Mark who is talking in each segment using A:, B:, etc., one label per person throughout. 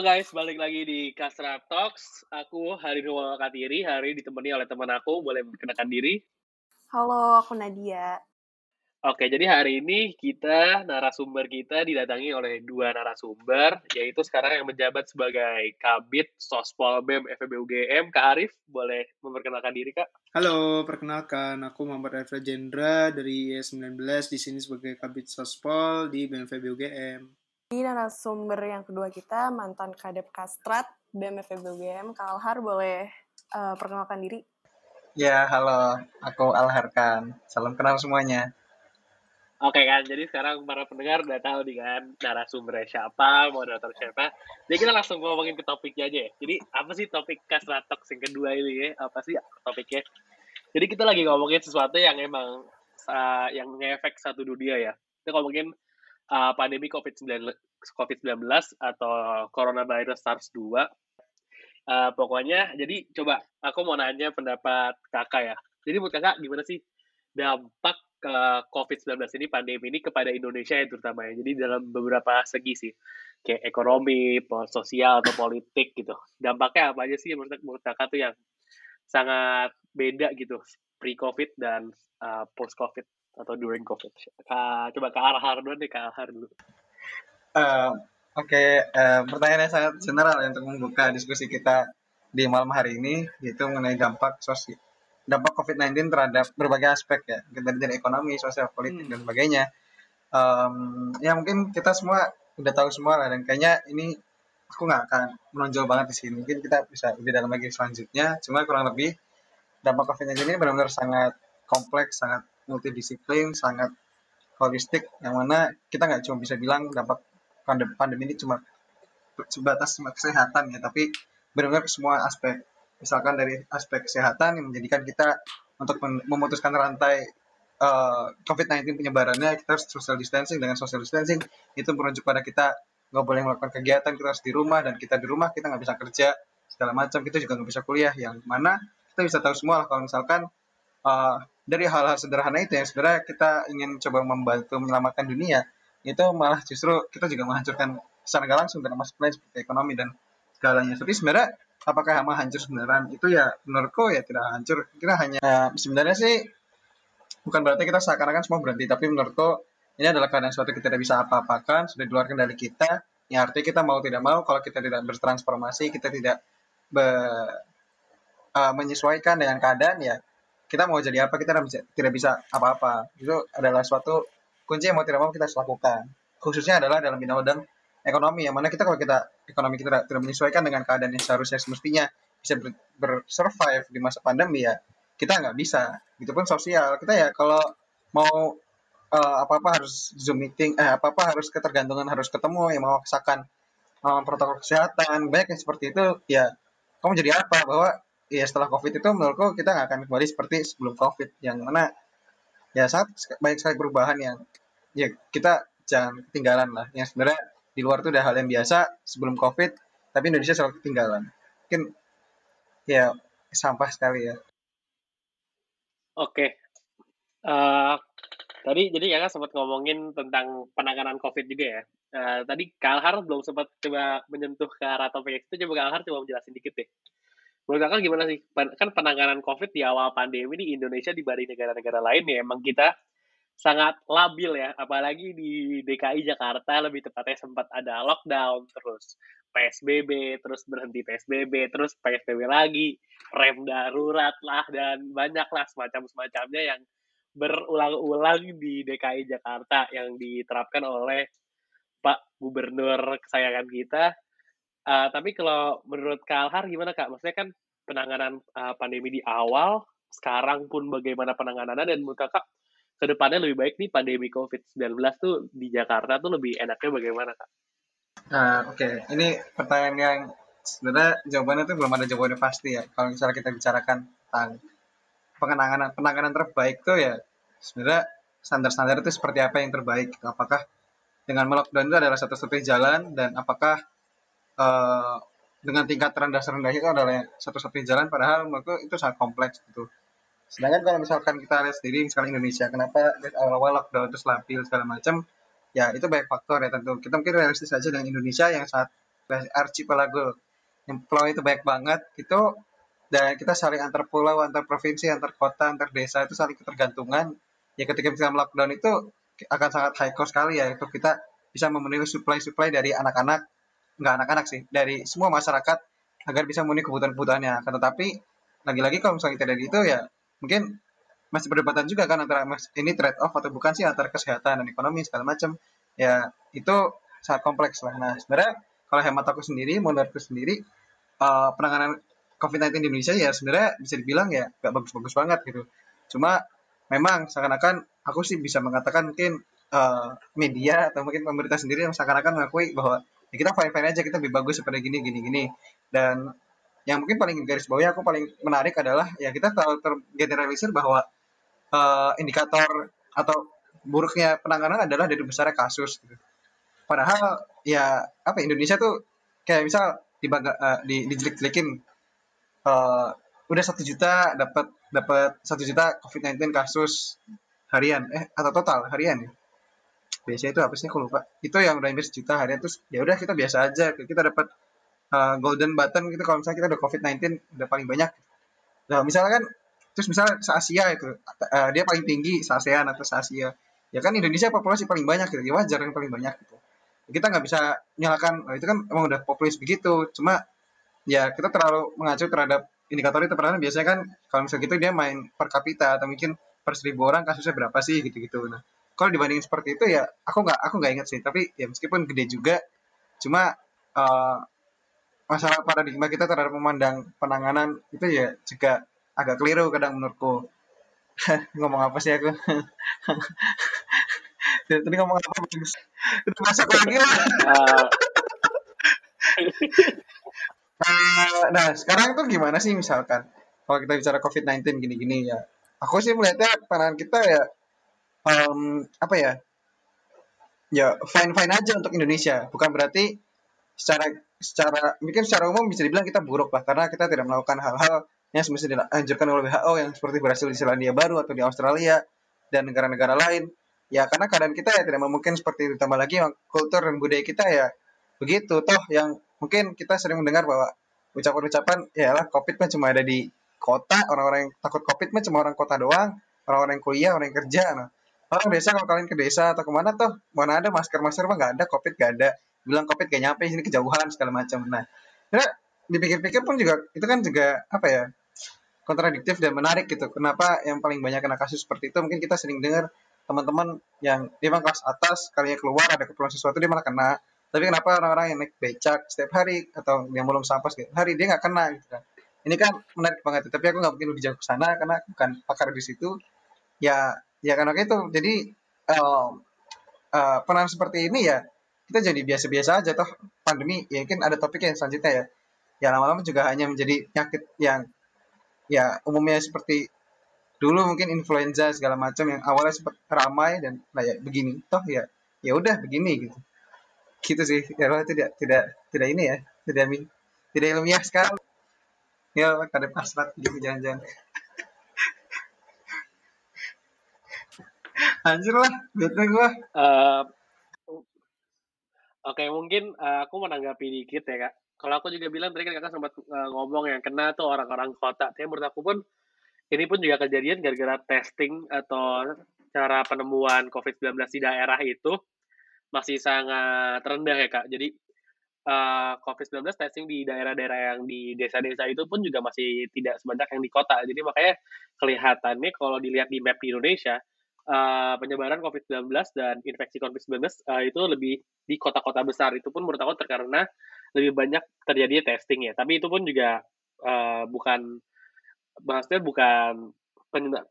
A: Halo guys, balik lagi di Kasra Talks. Aku Hari Nuwa Katiri, hari ditemani oleh teman aku. Boleh memperkenalkan diri?
B: Halo, aku Nadia.
A: Oke, jadi hari ini kita, narasumber kita didatangi oleh dua narasumber, yaitu sekarang yang menjabat sebagai Kabit Sospol BEM FEB UGM, Kak Arif. Boleh memperkenalkan diri, Kak?
C: Halo, perkenalkan aku Muhammad Arif Jendra dari IS19 di sini sebagai Kabit Sospol di BMFB UGM.
B: Di narasumber yang kedua kita, mantan Kadep Kastrat BMFB UGM, Kak Alhar, boleh uh, perkenalkan diri?
D: Ya, halo. Aku Alharkan. Salam kenal semuanya.
A: Oke kan, jadi sekarang para pendengar udah tahu nih kan narasumbernya siapa, moderator siapa. Jadi kita langsung ngomongin ke topiknya aja ya. Jadi apa sih topik Kasratok yang kedua ini ya? Apa sih topiknya? Jadi kita lagi ngomongin sesuatu yang emang uh, yang ngefek satu dunia ya. Kita ngomongin uh, pandemi COVID-19 COVID-19 atau coronavirus SARS-2. Uh, pokoknya, jadi coba aku mau nanya pendapat kakak ya. Jadi menurut kakak gimana sih dampak ke COVID-19 ini, pandemi ini kepada Indonesia ya terutama ya. Jadi dalam beberapa segi sih. Kayak ekonomi, sosial, atau politik gitu. Dampaknya apa aja sih menurut, menurut kakak tuh yang sangat beda gitu. Pre-COVID dan uh, post-COVID atau during COVID. Kak, coba ke arah dulu deh, ke arah dulu.
D: Uh, Oke, okay. uh, pertanyaan yang sangat general ya untuk membuka diskusi kita di malam hari ini, yaitu mengenai dampak sosial dampak COVID-19 terhadap berbagai aspek ya, dari ekonomi, sosial, politik hmm. dan sebagainya. Um, ya mungkin kita semua udah tahu semua lah dan kayaknya ini aku nggak akan menonjol banget di sini. Mungkin kita bisa lebih dalam lagi selanjutnya. Cuma kurang lebih dampak COVID-19 ini benar-benar sangat kompleks, sangat multidisiplin, sangat holistik, yang mana kita nggak cuma bisa bilang dampak pandemi, pandemi ini cuma sebatas cuma kesehatan ya, tapi benar-benar semua aspek. Misalkan dari aspek kesehatan yang menjadikan kita untuk memutuskan rantai uh, eh, COVID-19 penyebarannya, kita harus social distancing. Dengan social distancing, itu merujuk pada kita nggak boleh melakukan kegiatan, kita harus di rumah, dan kita di rumah, kita nggak bisa kerja, segala macam, kita juga nggak bisa kuliah. Yang mana kita bisa tahu semua lah kalau misalkan uh, dari hal-hal sederhana itu yang sebenarnya kita ingin coba membantu menyelamatkan dunia itu malah justru kita juga menghancurkan secara langsung dalam aspek lain seperti ekonomi dan segalanya. Tapi sebenarnya apakah hama hancur sebenarnya? Itu ya menurutku ya tidak hancur. Kita hanya uh, sebenarnya sih bukan berarti kita seakan-akan semua berhenti, tapi menurutku ini adalah keadaan suatu kita tidak bisa apa-apakan, sudah di luar kendali kita. Ya artinya kita mau tidak mau kalau kita tidak bertransformasi, kita tidak be, uh, menyesuaikan dengan keadaan ya kita mau jadi apa kita tidak bisa apa-apa. Itu adalah suatu kunci yang mau tidak mau kita harus lakukan. Khususnya adalah dalam bidang ekonomi yang mana kita kalau kita ekonomi kita tidak, menyesuaikan dengan keadaan yang seharusnya semestinya bisa ber, bersurvive di masa pandemi ya kita nggak bisa. Gitu pun sosial. Kita ya kalau mau uh, apa-apa harus zoom meeting eh apa-apa harus ketergantungan harus ketemu yang memaksakan um, protokol kesehatan banyak yang seperti itu ya kamu jadi apa? Bahwa ya setelah covid itu menurutku kita nggak akan kembali seperti sebelum covid yang mana ya saat banyak sekali perubahan yang ya kita jangan ketinggalan lah. Yang sebenarnya di luar itu udah hal yang biasa sebelum covid tapi Indonesia selalu ketinggalan. Mungkin ya sampah sekali ya.
A: Oke. Uh, tadi jadi ya kan sempat ngomongin tentang penanganan covid juga ya. Uh, tadi Kalhar belum sempat coba menyentuh ke arah topik itu coba Kalhar coba menjelasin dikit deh menurut kakak gimana sih? Kan penanganan COVID di awal pandemi di Indonesia dibanding negara-negara lain ya emang kita sangat labil ya, apalagi di DKI Jakarta lebih tepatnya sempat ada lockdown, terus PSBB, terus berhenti PSBB, terus PSBB lagi, rem darurat lah, dan banyak lah semacam-semacamnya yang berulang-ulang di DKI Jakarta yang diterapkan oleh Pak Gubernur kesayangan kita Uh, tapi kalau menurut Kalhar gimana Kak? Maksudnya kan penanganan uh, pandemi di awal, sekarang pun bagaimana penanganannya dan menurut Kakak ke depannya lebih baik nih pandemi COVID-19 tuh di Jakarta tuh lebih enaknya bagaimana Kak?
D: Nah, oke. Okay. Ini pertanyaan yang sebenarnya jawabannya tuh belum ada jawabannya pasti ya. Kalau misalnya kita bicarakan tentang penanganan penanganan terbaik tuh ya sebenarnya standar-standar itu seperti apa yang terbaik? Apakah dengan melockdown itu adalah satu-satunya jalan dan apakah uh, dengan tingkat terendah rendah itu adalah satu-satunya jalan padahal menurutku itu sangat kompleks gitu. Sedangkan kalau misalkan kita lihat sendiri misalnya Indonesia kenapa awal-awal lockdown terus labil segala macam? Ya itu banyak faktor ya tentu. Kita mungkin realistis saja dengan Indonesia yang saat archipelago yang pulau itu banyak banget itu dan kita saling antar pulau, antar provinsi, antar kota, antar desa itu saling ketergantungan. Ya ketika kita lockdown itu akan sangat high cost sekali ya itu kita bisa memenuhi supply-supply dari anak-anak, enggak anak-anak sih, dari semua masyarakat agar bisa memenuhi kebutuhan-kebutuhannya. Akan tetapi lagi-lagi kalau misalnya tidak itu ya mungkin masih perdebatan juga kan antara ini trade off atau bukan sih antara kesehatan dan ekonomi segala macam ya itu sangat kompleks lah nah sebenarnya kalau hemat aku sendiri menurutku sendiri uh, penanganan COVID-19 di Indonesia ya sebenarnya bisa dibilang ya gak bagus-bagus banget gitu. Cuma memang seakan-akan aku sih bisa mengatakan mungkin uh, media atau mungkin pemerintah sendiri yang seakan-akan mengakui bahwa ya kita fine-fine aja kita lebih bagus seperti gini gini gini dan yang mungkin paling garis bawahnya aku paling menarik adalah ya kita terlalu tergeneralisir bahwa uh, indikator atau buruknya penanganan adalah dari besarnya kasus gitu. Padahal ya apa Indonesia tuh kayak misal di uh, di dijelik-jelikin uh, udah satu juta dapat dapat satu juta COVID-19 kasus harian eh atau total harian ya biasanya itu apa sih? Aku lupa. Itu yang udah hampir sejuta harian terus ya udah kita biasa aja. Kita dapat uh, golden button gitu. Kalau misalnya kita udah COVID-19 udah paling banyak. Nah misalnya kan terus misalnya se Asia itu uh, dia paling tinggi se ASEAN atau se Asia. Ya kan Indonesia populasi paling banyak gitu ya wajar yang paling banyak gitu. Kita nggak bisa nyalakan oh, itu kan emang udah populis begitu. Cuma ya kita terlalu mengacu terhadap indikator itu. Karena biasanya kan kalau misalnya gitu dia main per kapita atau mungkin per seribu orang kasusnya berapa sih gitu-gitu. Nah kalau dibandingin seperti itu ya aku nggak aku nggak ingat sih. Tapi ya meskipun gede juga cuma uh, masalah paradigma kita terhadap memandang penanganan itu ya juga agak keliru kadang menurutku. Ngomong apa sih aku? Tadi ngomong apa? Itu masuk lagi lah. Uh, Nah, nah, sekarang tuh gimana sih misalkan? Kalau kita bicara COVID-19 gini-gini ya. Aku sih melihatnya pandangan kita ya um, apa ya? Ya fine-fine aja untuk Indonesia. Bukan berarti secara secara mungkin secara umum bisa dibilang kita buruk lah karena kita tidak melakukan hal-hal yang semestinya dianjurkan oleh WHO yang seperti berhasil di Selandia Baru atau di Australia dan negara-negara lain. Ya karena keadaan kita ya tidak memungkinkan seperti itu. Tambah lagi kultur dan budaya kita ya begitu. Toh yang mungkin kita sering mendengar bahwa ucapan-ucapan ya lah covid mah cuma ada di kota orang-orang yang takut covid mah cuma orang kota doang orang-orang yang kuliah orang yang kerja nah orang desa kalau kalian ke desa atau ke mana tuh mana ada masker masker mah nggak ada covid gak ada. Bilang covid gak nyampe sini kejauhan segala macam. Nah ya, dipikir-pikir pun juga itu kan juga apa ya kontradiktif dan menarik gitu. Kenapa yang paling banyak kena kasus seperti itu? Mungkin kita sering dengar teman-teman yang dia kelas atas kalinya keluar ada keperluan sesuatu dia malah kena. Tapi kenapa orang-orang yang naik becak setiap hari atau yang belum sampah setiap hari dia nggak kena gitu kan? Ini kan menarik banget tapi aku nggak mungkin lebih jauh ke sana karena bukan pakar di situ. Ya ya karena itu jadi uh, uh, penanganan seperti ini ya kita jadi biasa-biasa aja toh. Pandemi ya mungkin ada topik yang selanjutnya ya. Ya lama-lama juga hanya menjadi penyakit yang ya umumnya seperti dulu mungkin influenza segala macam yang awalnya sempat ramai dan nah ya begini. Toh ya ya udah begini gitu. Gitu sih. Ya tidak tidak tidak ini ya tidak tidak ilmiah sekali ya ada pasrat gitu jangan-jangan anjir lah bete gua uh,
A: oke okay, mungkin uh, aku menanggapi dikit ya kak kalau aku juga bilang tadi kan kakak sempat uh, ngomong yang kena tuh orang-orang kota tapi menurut aku pun ini pun juga kejadian gara-gara testing atau cara penemuan COVID-19 di daerah itu masih sangat rendah ya kak. Jadi uh, COVID-19 testing di daerah-daerah yang di desa-desa itu pun juga masih tidak sebanyak yang di kota. Jadi makanya kelihatannya kalau dilihat di map di Indonesia, uh, penyebaran COVID-19 dan infeksi COVID-19 uh, itu lebih di kota-kota besar. Itu pun menurut aku karena lebih banyak terjadi testing ya. Tapi itu pun juga uh, bukan, maksudnya bukan penyebab,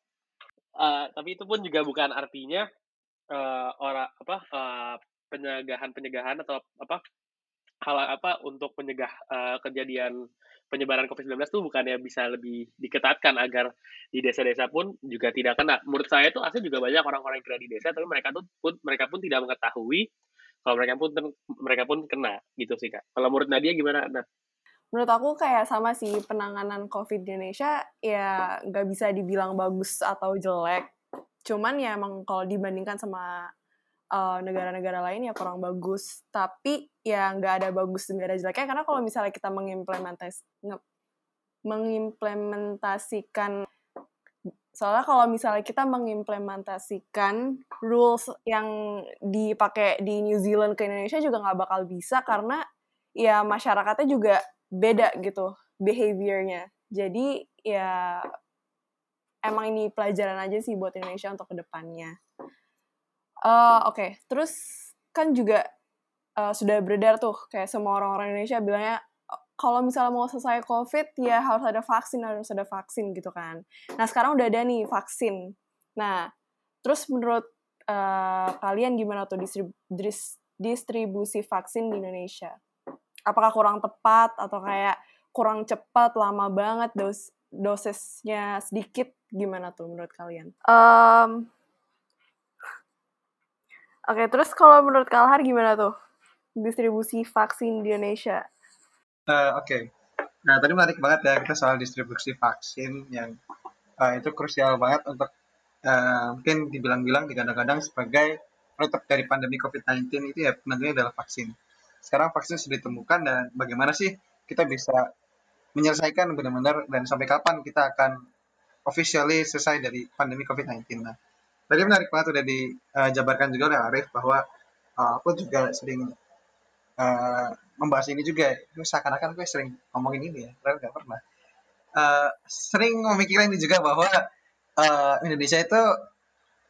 A: uh, tapi itu pun juga bukan artinya uh, orang apa uh, pencegahan-pencegahan atau apa hal apa untuk menyegah uh, kejadian penyebaran COVID-19 itu bukannya bisa lebih diketatkan agar di desa-desa pun juga tidak kena. Menurut saya itu asli juga banyak orang-orang yang kena di desa, tapi mereka tuh pun mereka pun tidak mengetahui kalau mereka pun mereka pun kena gitu sih kak. Kalau menurut Nadia gimana? Nah.
B: Menurut aku kayak sama sih penanganan COVID di Indonesia ya nggak bisa dibilang bagus atau jelek. Cuman ya emang kalau dibandingkan sama uh, negara-negara lain ya kurang bagus. Tapi ya nggak ada bagus negara jeleknya. Karena kalau misalnya kita mengimplementas mengimplementasikan soalnya kalau misalnya kita mengimplementasikan rules yang dipakai di New Zealand ke Indonesia juga nggak bakal bisa. Karena ya masyarakatnya juga beda gitu behaviornya. Jadi ya emang ini pelajaran aja sih buat Indonesia untuk ke depannya uh, oke okay. terus kan juga uh, sudah beredar tuh kayak semua orang-orang Indonesia bilangnya kalau misalnya mau selesai COVID ya harus ada vaksin harus ada vaksin gitu kan. Nah sekarang udah ada nih vaksin. Nah terus menurut uh, kalian gimana tuh distribu distribusi vaksin di Indonesia? Apakah kurang tepat atau kayak kurang cepat, lama banget dos dosisnya sedikit? Gimana tuh menurut kalian? Um, Oke, terus kalau menurut Kalhar gimana tuh distribusi vaksin di Indonesia?
D: Uh, Oke. Okay. Nah, tadi menarik banget ya kita soal distribusi vaksin yang uh, itu krusial banget untuk uh, mungkin dibilang-bilang digadang-gadang sebagai penutup dari pandemi COVID-19 itu ya nantinya adalah vaksin. Sekarang vaksin sudah ditemukan dan bagaimana sih kita bisa menyelesaikan benar-benar dan sampai kapan kita akan officially selesai dari pandemi COVID-19. Nah, tadi menarik banget udah dijabarkan juga oleh Arif bahwa uh, aku juga sering uh, membahas ini juga. Seakan-akan gue sering ngomongin ini ya padahal gak pernah. Uh, sering memikirkan ini juga bahwa uh, Indonesia itu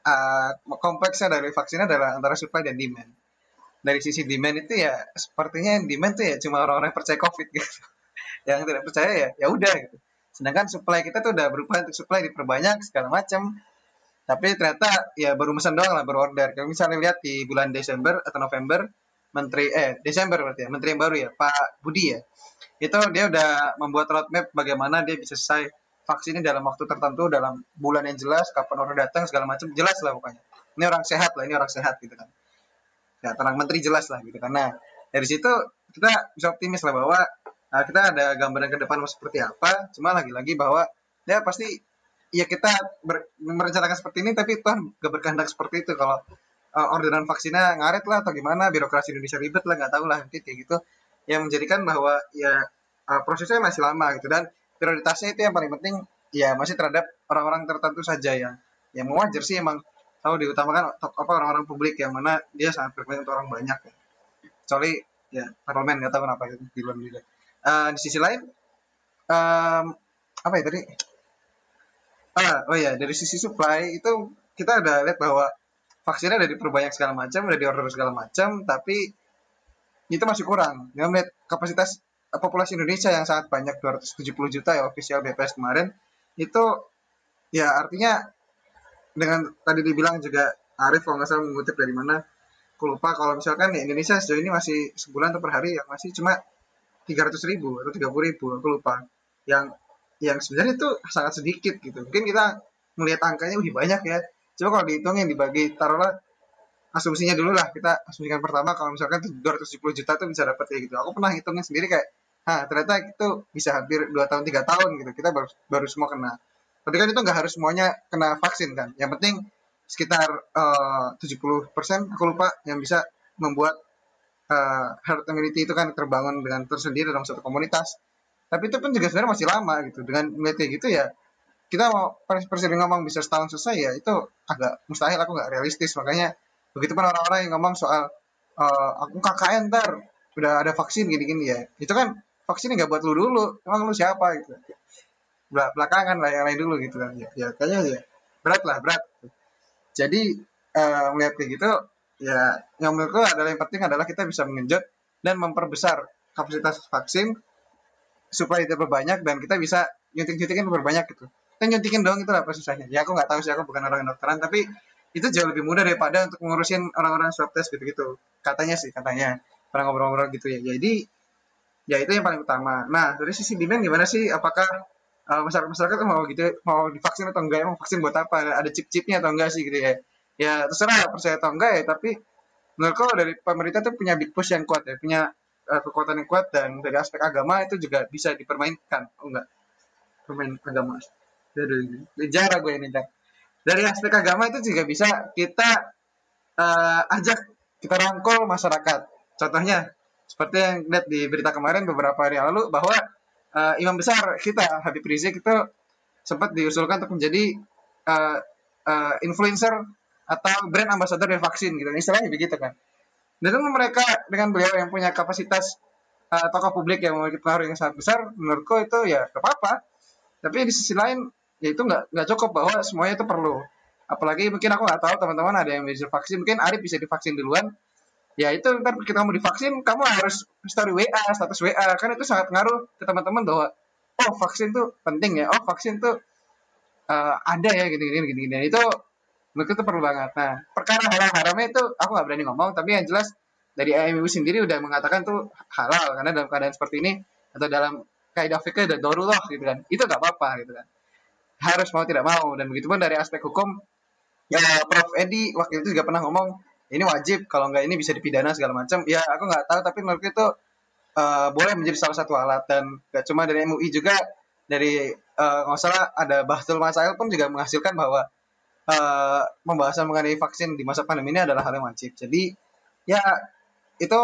D: uh, kompleksnya dari vaksinnya adalah antara supply dan demand. Dari sisi demand itu ya sepertinya demand tuh ya cuma orang-orang yang percaya covid gitu. Yang tidak percaya ya ya udah gitu. Sedangkan supply kita tuh udah berubah untuk supply diperbanyak segala macam tapi ternyata ya baru pesan doang lah baru order kalau misalnya lihat di bulan Desember atau November Menteri eh Desember berarti ya, Menteri yang baru ya, Pak Budi ya. Itu dia udah membuat roadmap bagaimana dia bisa selesai vaksin ini dalam waktu tertentu, dalam bulan yang jelas, kapan orang datang segala macam jelas lah pokoknya. Ini orang sehat lah, ini orang sehat gitu kan. Ya, tenang menteri jelas lah gitu. Nah, dari situ kita bisa optimis lah bahwa nah, kita ada gambaran ke depan seperti apa. Cuma lagi-lagi bahwa ya pasti ya kita ber, merencanakan seperti ini tapi Tuhan gak berkehendak seperti itu. Kalau uh, orderan vaksinnya ngaret lah atau gimana birokrasi Indonesia ribet lah nggak tahu lah nanti kayak gitu. Yang menjadikan bahwa ya uh, prosesnya masih lama gitu. Dan prioritasnya itu yang paling penting ya masih terhadap orang-orang tertentu saja yang yang wajar sih emang tahu diutamakan apa orang-orang publik yang mana dia sangat berpengaruh untuk orang banyak ya. kecuali ya parlemen nggak tahu kenapa itu di luar uh, di sisi lain um, apa ya tadi ah oh ya dari sisi supply itu kita udah lihat bahwa vaksinnya udah diperbanyak segala macam, udah diorder segala macam, tapi itu masih kurang. Dengan melihat kapasitas populasi Indonesia yang sangat banyak 270 juta ya official BPS kemarin, itu ya artinya dengan tadi dibilang juga Arif kalau nggak salah mengutip dari mana, aku lupa kalau misalkan ya Indonesia sejauh ini masih sebulan atau per hari yang masih cuma 300 ribu atau 30 ribu, aku lupa. Yang yang sebenarnya itu sangat sedikit gitu. Mungkin kita melihat angkanya lebih banyak ya, coba kalau dihitungin dibagi taruhlah asumsinya dulu lah. Kita asumsikan pertama kalau misalkan 270 juta tuh bisa dapat kayak gitu. Aku pernah hitungin sendiri kayak ah ternyata itu bisa hampir 2 tahun tiga tahun gitu. Kita baru baru semua kena. Tapi kan itu nggak harus semuanya kena vaksin kan. Yang penting sekitar uh, 70% aku lupa yang bisa membuat uh, herd immunity itu kan terbangun dengan tersendiri dalam satu komunitas tapi itu pun juga sebenarnya masih lama gitu. Dengan melihat gitu ya kita mau presiden ngomong bisa setahun selesai ya itu agak mustahil aku nggak realistis. Makanya begitu pun orang-orang yang ngomong soal uh, aku KKN ntar udah ada vaksin gini-gini ya. Itu kan vaksin nggak buat lu dulu emang lu siapa gitu. Belakangan lah yang lain dulu gitu kan. Ya, ya kayaknya ya berat lah berat. Jadi uh, melihat kayak gitu ya yang menurutku adalah yang penting adalah kita bisa mengenjot dan memperbesar kapasitas vaksin itu berbanyak dan kita bisa nyuntik-nyuntikin berbanyak gitu. Kan nyuntikin dong itu apa susahnya. Ya aku nggak tahu sih aku bukan orang dokteran tapi itu jauh lebih mudah daripada untuk ngurusin orang-orang swab test gitu-gitu. Katanya sih katanya. Pernah ngobrol-ngobrol gitu ya. Jadi ya itu yang paling utama. Nah dari sisi demand gimana sih? Apakah uh, masyarakat masyarakat mau gitu mau divaksin atau enggak? Emang vaksin buat apa? Ada chip-chipnya atau enggak sih gitu ya? Ya terserah percaya atau enggak ya tapi menurutku dari pemerintah tuh punya big push yang kuat ya punya uh, kekuatan yang kuat dan dari aspek agama itu juga bisa dipermainkan oh enggak permain agama jarang gue ini dari aspek agama itu juga bisa kita uh, ajak kita rangkul masyarakat. Contohnya seperti yang lihat di berita kemarin beberapa hari lalu bahwa uh, imam besar kita Habib Rizik itu sempat diusulkan untuk menjadi uh, uh, influencer atau brand ambassador dari vaksin gitu. Istilahnya begitu kan. Dan mereka dengan beliau yang punya kapasitas uh, tokoh publik yang memiliki pengaruh yang sangat besar, menurutku itu ya gak apa-apa. Tapi di sisi lain ya itu nggak nggak cukup bahwa semuanya itu perlu. Apalagi mungkin aku nggak tahu teman-teman ada yang bisa vaksin, mungkin Arif bisa divaksin duluan. Ya itu ntar kita mau divaksin, kamu harus story WA, status WA, kan itu sangat ngaruh ke teman-teman bahwa oh vaksin tuh penting ya, oh vaksin tuh uh, ada ya gini-gini gini-gini. Itu menurut itu perlu banget. Nah perkara halal haramnya itu aku nggak berani ngomong, tapi yang jelas dari AMU sendiri udah mengatakan tuh halal karena dalam keadaan seperti ini atau dalam kaidah fikih dan darullah gitu kan. Itu nggak apa-apa gitu kan. Harus mau tidak mau dan begitu pun dari aspek hukum ya Prof. Edi waktu itu juga pernah ngomong ini wajib kalau nggak ini bisa dipidana segala macam. Ya aku nggak tahu tapi menurut itu uh, boleh menjadi salah satu alat dan gak cuma dari MUI juga dari uh, nggak salah ada Bahtul Masail pun juga menghasilkan bahwa uh, pembahasan mengenai vaksin di masa pandemi ini adalah hal yang wajib. Jadi ya itu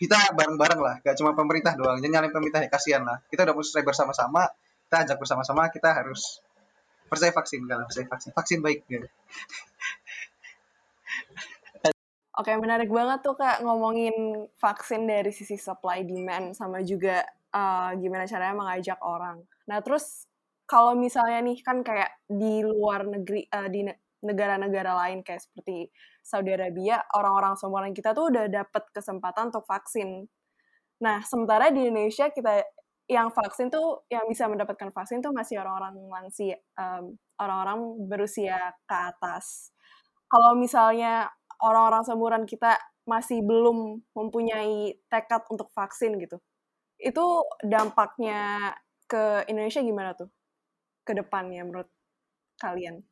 D: kita bareng-bareng lah. Gak cuma pemerintah doang. Jangan nyalain pemerintah ya kasihan lah. Kita udah mulai bersama-sama. Kita ajak bersama-sama kita harus percaya vaksin kan percaya vaksin. Vaksin baik gitu.
B: Oke, menarik banget tuh Kak ngomongin vaksin dari sisi supply demand sama juga uh, gimana caranya mengajak orang. Nah, terus kalau misalnya nih kan kayak di luar negeri uh, di negara-negara lain kayak seperti Saudi Arabia, orang-orang seumuran kita tuh udah dapet kesempatan untuk vaksin. Nah, sementara di Indonesia kita yang vaksin tuh yang bisa mendapatkan vaksin tuh masih orang-orang lansia, um, orang-orang berusia ke atas. Kalau misalnya orang-orang seumuran kita masih belum mempunyai tekad untuk vaksin gitu, itu dampaknya ke Indonesia gimana tuh ke depannya menurut kalian?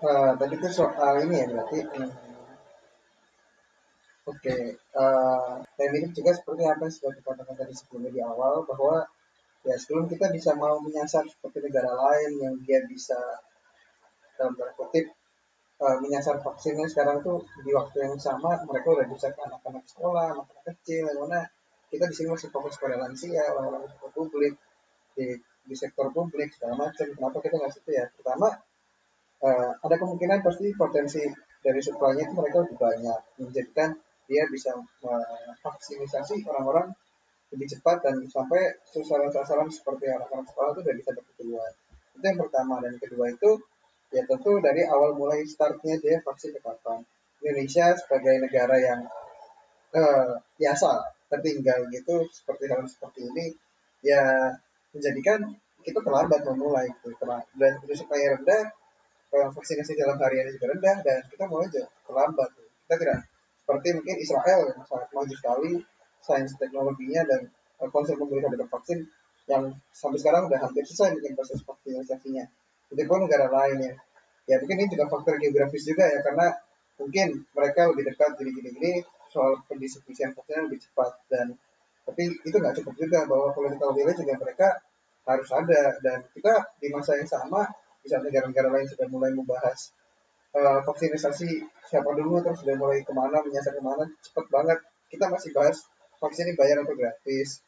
D: Uh, tadi itu soal ini ya berarti hmm, Oke, okay. uh, dan juga seperti apa yang sudah dikatakan tadi sebelumnya di awal bahwa ya sebelum kita bisa mau menyasar seperti negara lain yang dia bisa dalam tanda kutip uh, menyasar vaksinnya sekarang tuh di waktu yang sama mereka udah bisa ke anak-anak sekolah, anak-anak kecil, yang mana kita di sini masih fokus pada lansia, orang-orang publik di, di sektor publik segala macam. Kenapa kita nggak situ ya? Pertama uh, ada kemungkinan pasti potensi dari supply-nya itu mereka lebih banyak menjadikan dia bisa memvaksinisasi orang-orang lebih cepat dan sampai sasaran-sasaran seperti anak-anak sekolah itu sudah bisa dapat duluan. Itu yang pertama dan kedua itu ya tentu dari awal mulai startnya dia vaksin ke kapan. Indonesia sebagai negara yang uh, biasa tertinggal gitu seperti hal seperti ini ya menjadikan kita terlambat memulai gitu dan itu supaya rendah vaksinasi dalam harian juga rendah dan kita mau aja terlambat kita tidak seperti mungkin Israel yang sangat maju sekali sains teknologinya dan uh, konsep pemerintah terhadap vaksin yang sampai sekarang udah hampir selesai bikin proses vaksinasinya. Itu pun negara lain ya. Ya mungkin ini juga faktor geografis juga ya karena mungkin mereka lebih dekat jadi gini-gini soal pendistribusian vaksin lebih cepat dan tapi itu nggak cukup juga bahwa political will juga mereka harus ada. Dan kita di masa yang sama bisa negara-negara lain sudah mulai membahas uh, vaksinisasi siapa dulu terus udah mulai ke mana menyasar ke mana cepet banget. Kita masih bahas vaksin ini bayar atau gratis.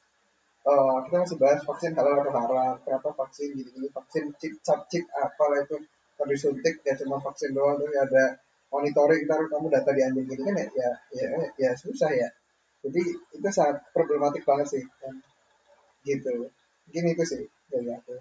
D: Uh, kita masih bahas vaksin halal atau haram kenapa vaksin gini gini vaksin chip cap chip apa lah itu kalau disuntik ya cuma vaksin doang terus ada monitoring ntar kamu data diambil gini kan ya ya ya, ya susah ya jadi itu sangat problematik banget sih. Kan gitu. Gini itu sih dari aku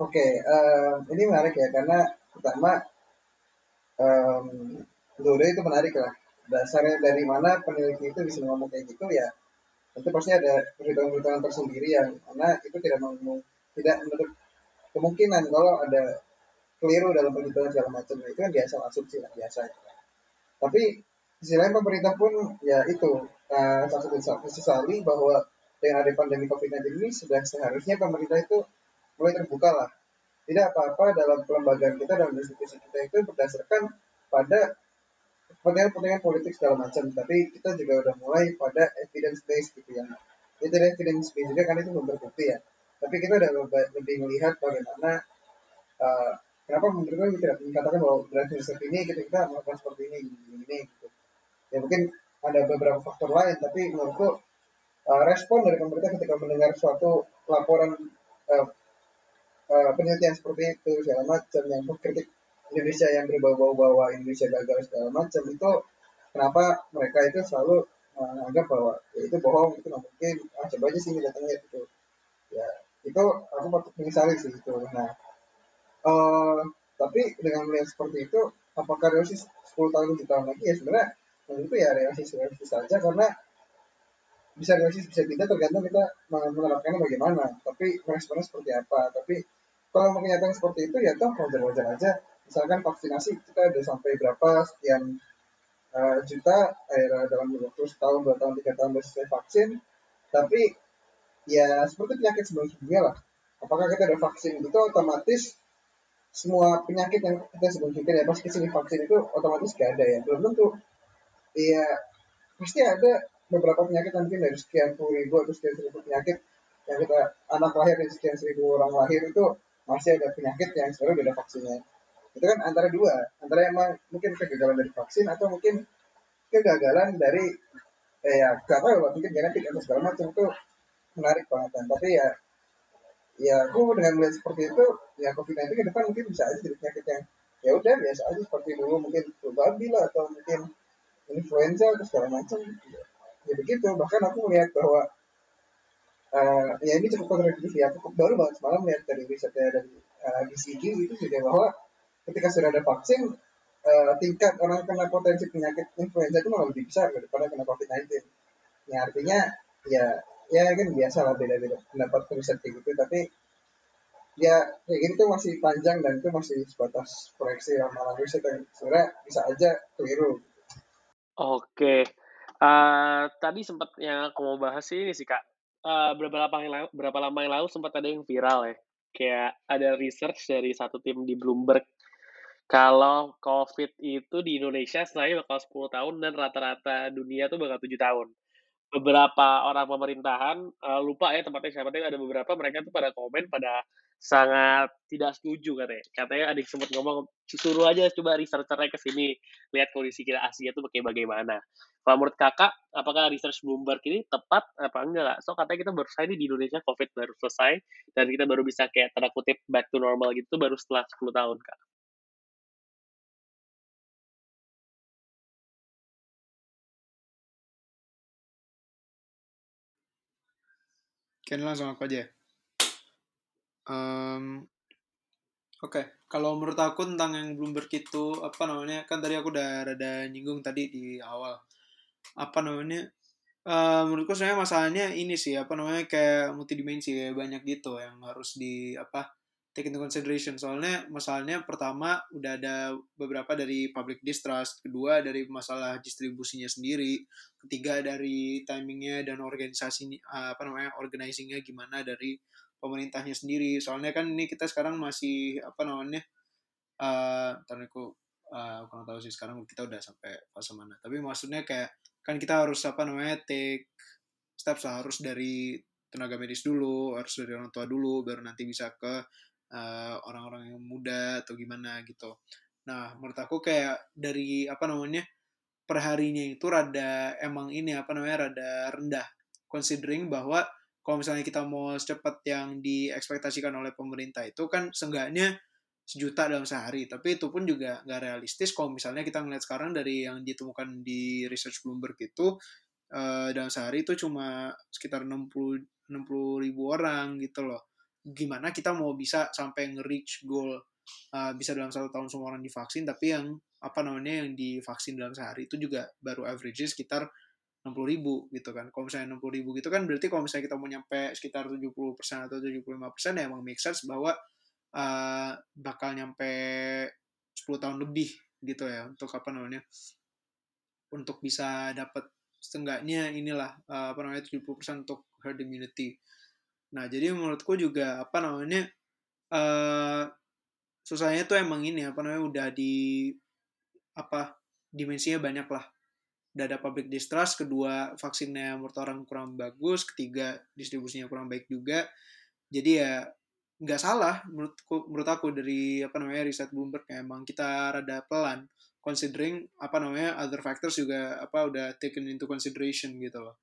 D: Oke, um, ini menarik ya karena pertama um, itu menarik lah. Dasarnya dari mana peneliti itu bisa ngomong kayak gitu ya tentu pasti ada perhitungan-perhitungan tersendiri yang mana itu tidak mau tidak menutup kemungkinan kalau ada keliru dalam perhitungan segala macam. Itu kan biasa asumsi lah biasa tapi sisi lain pemerintah pun ya itu uh, satu sesali bahwa dengan ada pandemi COVID-19 ini sudah seharusnya pemerintah itu mulai terbuka lah. Tidak apa-apa dalam kelembagaan kita dan institusi kita itu berdasarkan pada kepentingan-kepentingan politik segala macam. Tapi kita juga udah mulai pada evidence based gitu ya. Itu evidence based juga kan itu belum terbukti ya. Tapi kita udah lebih melihat bagaimana uh, kenapa menurut tidak mengatakan bahwa berdasarkan riset ini kita, kita melakukan seperti ini ini, ini gitu. Ya mungkin ada beberapa faktor lain tapi menurutku uh, respon dari pemerintah ketika mendengar suatu laporan uh, uh, penelitian seperti itu segala macam yang mengkritik Indonesia yang berbau-bau bahwa Indonesia gagal segala macam itu kenapa mereka itu selalu menganggap bahwa ya itu bohong itu nggak mungkin ah coba aja sini datangnya itu ya itu aku patut menyesali sih itu nah uh, tapi dengan melihat seperti itu apakah realistis 10 tahun 7 tahun lagi? Ya sebenarnya itu ya realistis realistis saja karena bisa realistis bisa tidak tergantung kita menerapkannya bagaimana. Tapi responnya seperti apa. Tapi kalau kenyataan seperti itu ya toh wajar-wajar aja. Misalkan vaksinasi kita udah sampai berapa sekian uh, juta akhirnya dalam waktu setahun dua tahun tiga tahun selesai vaksin. Tapi ya seperti penyakit sebelum sebelumnya lah. Apakah kita ada vaksin itu otomatis semua penyakit yang kita sebutkan ya pas ke sini vaksin itu otomatis gak ada ya. Belum tentu. Iya pasti ada beberapa penyakit mungkin dari sekian puluh ribu atau sekian seribu penyakit yang kita anak lahir dari sekian seribu orang lahir itu masih ada penyakit yang sebenarnya beda vaksinnya. Itu kan antara dua antara emang mungkin kegagalan dari vaksin atau mungkin kegagalan dari eh, ya gak tahu lah mungkin genetik atau segala macam itu menarik banget kan. Tapi ya ya aku dengan melihat seperti itu ya COVID-19 ke depan mungkin bisa aja jadi penyakit yang ya udah biasa aja seperti dulu mungkin flu babi lah atau mungkin influenza atau segala macam. Ya begitu bahkan aku melihat bahwa uh, ya ini cukup kontradiktif ya aku baru banget semalam melihat dari risetnya dari uh, BCG itu juga bahwa ketika sudah ada vaksin uh, tingkat orang kena potensi penyakit influenza itu malah lebih besar daripada kena COVID-19. Ya artinya ya ya kan biasa lah beda-beda pendapat riset kayak gitu tapi ya kayak gitu tuh masih panjang dan itu masih sebatas proyeksi ramalan riset yang sebenarnya bisa aja keliru.
A: Oke, uh, tadi sempat yang aku mau bahas ini sih kak, uh, berapa lama yang lalu, berapa lama yang lalu sempat ada yang viral ya, kayak ada research dari satu tim di Bloomberg kalau COVID itu di Indonesia setelahnya bakal 10 tahun dan rata-rata dunia tuh bakal 7 tahun. Beberapa orang pemerintahan, uh, lupa ya tempatnya siapa, tapi ada beberapa mereka tuh pada komen pada sangat tidak setuju katanya. Katanya adik sempat ngomong, suruh aja coba researchernya ke sini, lihat kondisi kita Asia tuh kayak bagaimana. Kalau menurut kakak, apakah research Bloomberg ini tepat apa enggak? So katanya kita baru selesai di Indonesia COVID baru selesai, dan kita baru bisa kayak tanda kutip back to normal gitu baru setelah 10 tahun kak.
C: Mungkin langsung aku aja. Um, Oke, okay. kalau menurut aku tentang yang Bloomberg itu apa namanya kan tadi aku udah rada nyinggung tadi di awal apa namanya uh, menurutku sebenarnya masalahnya ini sih apa namanya kayak multidimensi kayak banyak gitu yang harus di apa take into consideration soalnya masalahnya pertama udah ada beberapa dari public distrust kedua dari masalah distribusinya sendiri ketiga dari timingnya dan organisasi apa namanya organizingnya gimana dari pemerintahnya sendiri soalnya kan ini kita sekarang masih apa namanya uh, aku uh, kurang tahu sih sekarang kita udah sampai fase mana tapi maksudnya kayak kan kita harus apa namanya take steps harus dari tenaga medis dulu harus dari orang tua dulu baru nanti bisa ke eh, orang-orang yang muda atau gimana gitu. Nah, menurut aku kayak dari apa namanya perharinya itu rada emang ini apa namanya rada rendah. Considering bahwa kalau misalnya kita mau secepat yang diekspektasikan oleh pemerintah itu kan seenggaknya sejuta dalam sehari. Tapi itu pun juga nggak realistis kalau misalnya kita ngeliat sekarang dari yang ditemukan di research Bloomberg itu uh, dalam sehari itu cuma sekitar 60 60 ribu orang gitu loh gimana kita mau bisa sampai nge-reach goal uh, bisa dalam satu tahun semua orang divaksin tapi yang apa namanya yang divaksin dalam sehari itu juga baru average sekitar 60 ribu gitu kan. Kalau misalnya 60 ribu gitu kan berarti kalau misalnya kita mau nyampe sekitar 70% atau 75% ya emang make sense bahwa uh, bakal nyampe 10 tahun lebih gitu ya untuk apa namanya untuk bisa dapat setengahnya inilah uh, apa namanya 70% untuk herd immunity. Nah, jadi menurutku juga apa namanya uh, susahnya tuh emang ini apa namanya udah di apa dimensinya banyak lah udah ada public distrust kedua vaksinnya menurut orang kurang bagus ketiga distribusinya kurang baik juga. Jadi ya nggak salah menurutku menurut aku dari apa namanya riset Bloomberg ya, emang kita rada pelan. Considering apa namanya other factors juga apa udah taken into consideration gitu loh.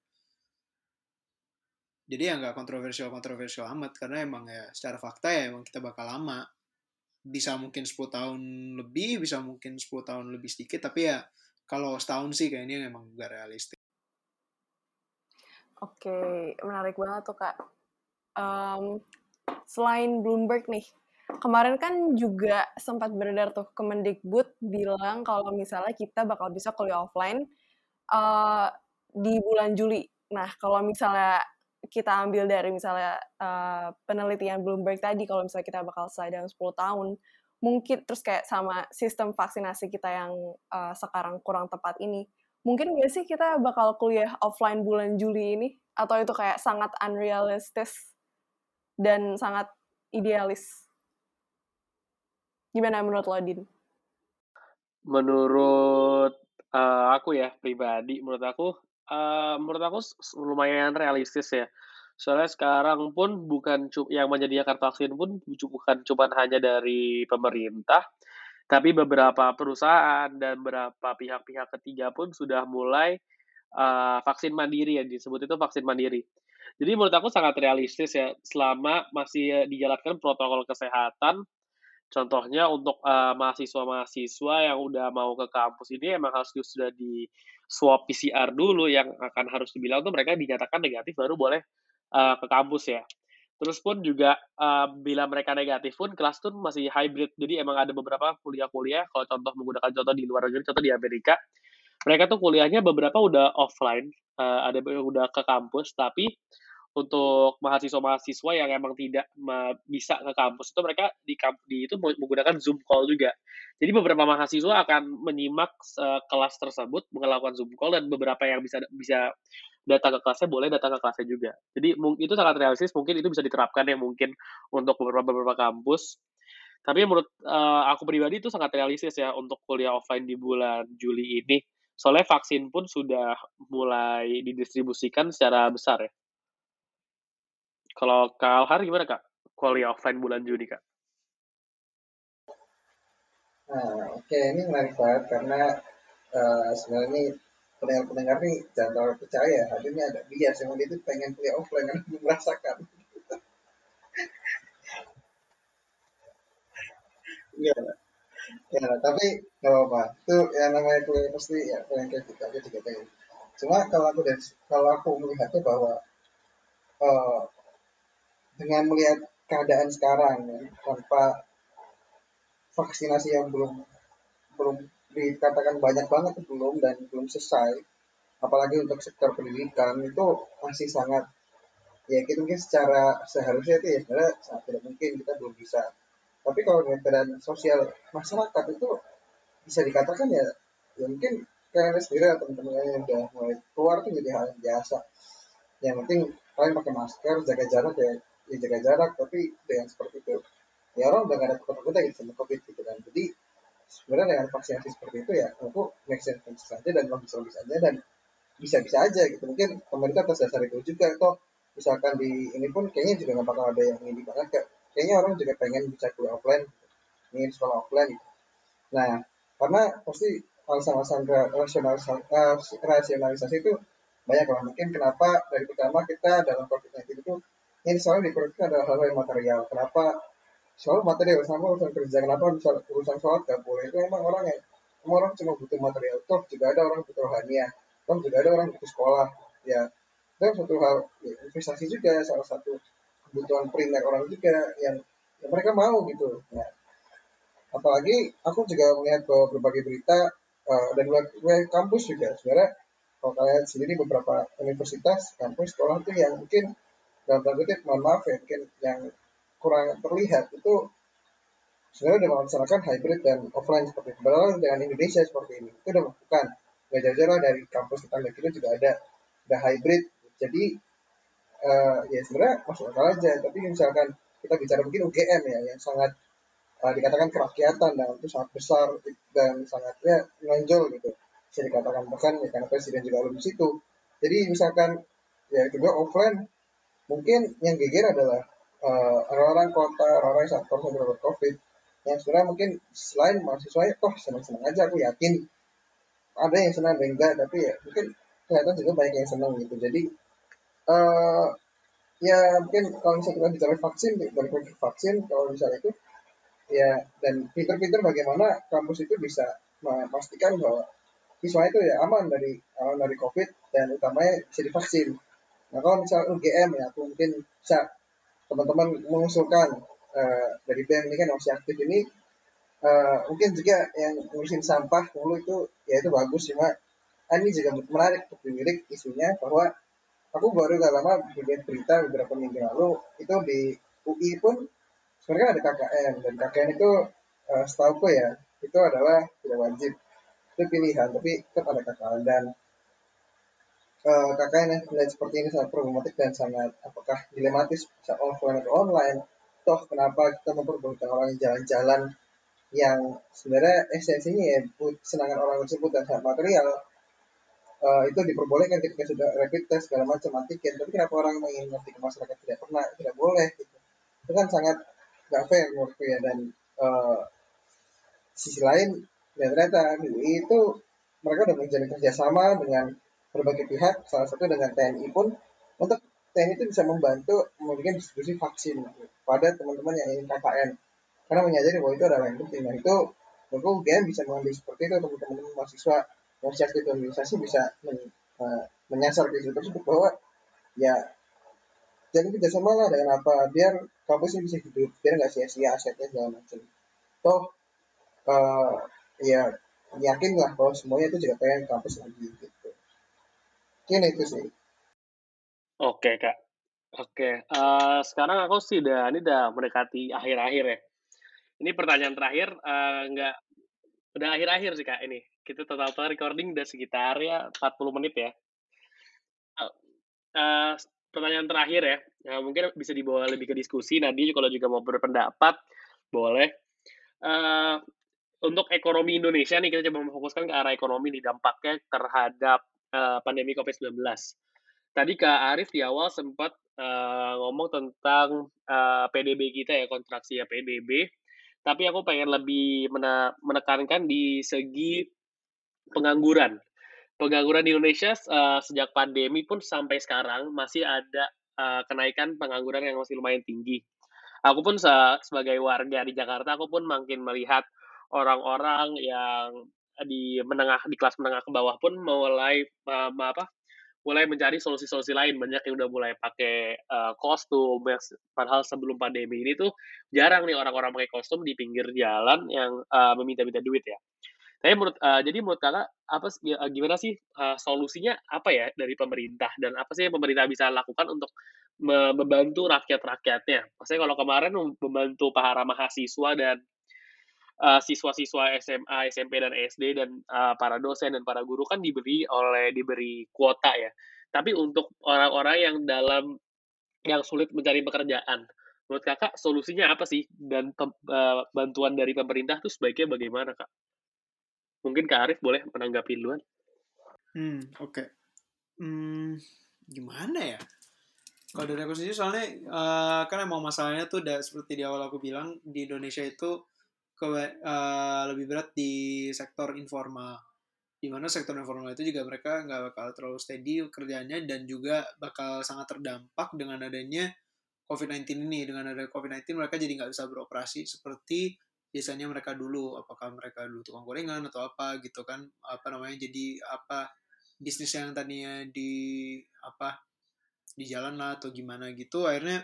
C: Jadi ya nggak kontroversial kontroversial amat karena emang ya secara fakta ya emang kita bakal lama. Bisa mungkin 10 tahun lebih bisa mungkin 10 tahun lebih sedikit tapi ya kalau setahun sih kayaknya emang gak realistis.
B: Oke, menarik banget tuh kak. Um, selain Bloomberg nih, kemarin kan juga sempat beredar tuh Kemendikbud bilang kalau misalnya kita bakal bisa kuliah offline uh, di bulan Juli. Nah, kalau misalnya kita ambil dari misalnya uh, penelitian Bloomberg tadi, kalau misalnya kita bakal selesai dalam 10 tahun, mungkin terus kayak sama sistem vaksinasi kita yang uh, sekarang kurang tepat ini mungkin nggak sih kita bakal kuliah offline bulan Juli ini? Atau itu kayak sangat unrealistis dan sangat idealis? Gimana menurut lo Din?
A: Menurut uh, aku ya pribadi menurut aku uh, menurut aku lumayan realistis ya Soalnya sekarang pun bukan yang menyediakan vaksin pun bukan cuma hanya dari pemerintah, tapi beberapa perusahaan dan beberapa pihak-pihak ketiga pun sudah mulai uh, vaksin mandiri ya disebut itu vaksin mandiri. Jadi menurut aku sangat realistis ya selama masih dijalankan protokol kesehatan. Contohnya untuk uh, mahasiswa-mahasiswa yang udah mau ke kampus ini emang harus sudah di swab PCR dulu yang akan harus dibilang tuh mereka dinyatakan negatif baru boleh uh, ke kampus ya. Terus pun juga uh, bila mereka negatif pun kelas tuh masih hybrid. Jadi emang ada beberapa kuliah-kuliah kalau contoh menggunakan contoh di luar negeri, contoh di Amerika, mereka tuh kuliahnya beberapa udah offline, uh, ada udah ke kampus, tapi untuk mahasiswa-mahasiswa yang emang tidak bisa ke kampus itu mereka di, di itu menggunakan Zoom call juga. Jadi beberapa mahasiswa akan menyimak uh, kelas tersebut melakukan Zoom call dan beberapa yang bisa bisa datang ke kelasnya boleh datang ke kelasnya juga. Jadi itu sangat realistis, mungkin itu bisa diterapkan ya mungkin untuk beberapa beberapa kampus. Tapi menurut uh, aku pribadi itu sangat realistis ya untuk kuliah offline di bulan Juli ini. Soalnya vaksin pun sudah mulai didistribusikan secara besar ya. Kalau Kak Alhar gimana Kak? Kuliah offline bulan Juni Kak?
D: Nah, oke okay. ini menarik banget karena uh, sebenarnya pendengar-pendengar nih jangan terlalu percaya. Hadirnya ada bias yang itu pengen kuliah offline kan merasakan. Iya, ya tapi nggak apa-apa. Itu yang namanya kuliah pasti ya pengen kayak gitu aja juga pengen cuma kalau aku dari kalau aku melihatnya bahwa uh, dengan melihat keadaan sekarang ya, tanpa vaksinasi yang belum belum dikatakan banyak banget belum dan belum selesai. Apalagi untuk sektor pendidikan itu masih sangat ya kita mungkin secara seharusnya itu ya sebenarnya sangat tidak mungkin kita belum bisa. Tapi kalau keadaan sosial masyarakat itu bisa dikatakan ya ya mungkin kalian sendiri atau teman-teman yang udah mulai keluar itu jadi hal yang biasa. Yang penting kalian pakai masker jaga jarak ya ya jaga jarak tapi dengan seperti itu ya orang udah gak ada takut gitu sama covid gitu kan. Jadi sebenarnya dengan vaksinasi seperti itu ya aku make sense saja dan logis-logis saja dan bisa-bisa aja gitu. Mungkin pemerintah atas dasar itu juga toh misalkan di ini pun kayaknya juga nggak bakal ada yang ini banget kayak kayaknya orang juga pengen bisa kuliah offline ingin sekolah offline gitu. nah karena pasti alasan-alasan rasionalisasi, uh, rasionalisasi itu banyak lah. Mungkin kenapa dari pertama kita dalam COVID-19 itu ini soalnya di COVID adalah hal-hal yang material. Kenapa soal material sama urusan kerja kenapa misal urusan sholat gak boleh. Itu emang orang yang emang orang cuma butuh material. Toh juga ada orang butuh rohania toh juga ada orang butuh sekolah ya. Itu satu hal ya, investasi juga salah satu kebutuhan primer orang juga yang, yang mereka mau gitu. Ya. Apalagi aku juga melihat bahwa berbagai berita uh, dan dari kampus juga. Sebenarnya kalau kalian sendiri beberapa universitas kampus sekolah itu yang mungkin dalam tanda kutip mohon maaf ya mungkin yang kurang terlihat itu sebenarnya sudah melaksanakan hybrid dan offline seperti itu. Padahal dengan Indonesia seperti ini itu sudah bukan nggak jauh-jauh dari kampus tetangga kita juga ada ada hybrid. Jadi uh, ya sebenarnya masuk akal aja. Tapi misalkan kita bicara mungkin UGM ya yang sangat uh, dikatakan kerakyatan dan itu sangat besar dan sangatnya menonjol gitu bisa dikatakan bahkan ya karena presiden juga belum situ jadi misalkan ya juga offline mungkin yang geger adalah uh, orang-orang kota orang-orang yang sangat korban covid yang sebenarnya mungkin selain mahasiswa ya toh senang-senang aja aku yakin. Ada yang senang ada yang enggak tapi ya mungkin kelihatan juga banyak yang senang gitu. Jadi uh, ya mungkin kalau misalnya kita bicara vaksin balik vaksin kalau misalnya itu ya dan pinter-pinter bagaimana kampus itu bisa memastikan bahwa siswa itu ya aman dari aman dari covid dan utamanya bisa divaksin. Nah kalau misalnya UGM ya aku mungkin bisa teman-teman mengusulkan uh, dari BEM ini kan masih aktif ini uh, mungkin juga yang ngurusin sampah dulu itu ya itu bagus cuma ah, ini juga menarik untuk dilirik isunya bahwa aku baru gak lama bikin berita beberapa minggu lalu itu di UI pun sebenarnya ada KKN dan KKN itu uh, setahu ya itu adalah tidak wajib. Itu pilihan tapi tetap ada KKN dan KKN yang terlihat seperti ini sangat problematik dan sangat apakah dilematis offline atau online? Toh kenapa kita memperbolehkan orang jalan-jalan yang sebenarnya esensinya ya kesenangan orang tersebut dan sangat material? Uh, itu diperbolehkan ketika sudah rapid test segala macam antigen. Tapi kenapa orang ngerti ke masyarakat tidak pernah? Tidak boleh gitu. Itu kan sangat nggak fair menurutku ya. Dan uh, sisi lain ya ternyata itu mereka sudah menjalin kerjasama dengan berbagai pihak, salah satu dengan TNI pun untuk TNI itu bisa membantu memberikan distribusi vaksin pada teman-teman yang ingin KKN karena menyadari bahwa itu adalah yang penting. Nah itu tentu UGM bisa mengambil seperti itu teman-teman mahasiswa yang aktif organisasi bisa men, uh, menyasar ke situ tersebut bahwa ya jadi kerjasama lah dengan apa biar kampus ini bisa hidup biar nggak sia-sia asetnya segala macam toh uh, ya yakin lah bahwa semuanya itu juga pengen kampus lagi gitu Mungkin itu sih.
A: Oke, Kak. Oke, uh, sekarang aku sih udah ini udah mendekati akhir-akhir ya. Ini pertanyaan terakhir uh, nggak udah akhir-akhir sih Kak ini. Kita total total recording udah sekitar ya 40 menit ya. Uh, pertanyaan terakhir ya. Uh, mungkin bisa dibawa lebih ke diskusi. Nanti kalau juga mau berpendapat boleh. Uh, untuk ekonomi Indonesia nih kita coba memfokuskan ke arah ekonomi nih dampaknya terhadap uh, pandemi COVID-19. Tadi Kak Arif di awal sempat uh, ngomong tentang uh, PDB kita ya, kontraksi ya PDB. Tapi aku pengen lebih menekankan di segi pengangguran. Pengangguran di Indonesia uh, sejak pandemi pun sampai sekarang masih ada uh, kenaikan pengangguran yang masih lumayan tinggi. Aku pun se sebagai warga di Jakarta, aku pun makin melihat orang-orang yang di menengah di kelas menengah ke bawah pun mulai uh, apa mulai mencari solusi-solusi lain. Banyak yang udah mulai pakai uh, kostum. Padahal sebelum pandemi ini tuh jarang nih orang-orang pakai kostum di pinggir jalan yang uh, meminta-minta duit ya. Tapi menurut uh, jadi menurut kakak apa gimana sih uh, solusinya apa ya dari pemerintah? Dan apa sih yang pemerintah bisa lakukan untuk membantu rakyat-rakyatnya? Maksudnya kalau kemarin membantu para mahasiswa dan uh, siswa-siswa SMA, SMP dan SD dan uh, para dosen dan para guru kan diberi oleh diberi kuota ya. Tapi untuk orang-orang yang dalam yang sulit mencari pekerjaan, menurut kakak solusinya apa sih dan uh, bantuan dari pemerintah itu sebaiknya bagaimana kak? Mungkin kak Arif boleh menanggapi duluan.
C: Hmm oke. Okay. Hmm gimana ya? Kalau dari aku sendiri soalnya uh, kan emang masalahnya tuh udah seperti di awal aku bilang di Indonesia itu ke uh, lebih berat di sektor informal. Di mana sektor informal itu juga mereka nggak bakal terlalu steady kerjanya dan juga bakal sangat terdampak dengan adanya COVID-19 ini. Dengan ada COVID-19 mereka jadi nggak bisa beroperasi seperti biasanya mereka dulu. Apakah mereka dulu tukang gorengan atau apa gitu kan? Apa namanya? Jadi apa bisnis yang tadinya di apa di jalan lah atau gimana gitu akhirnya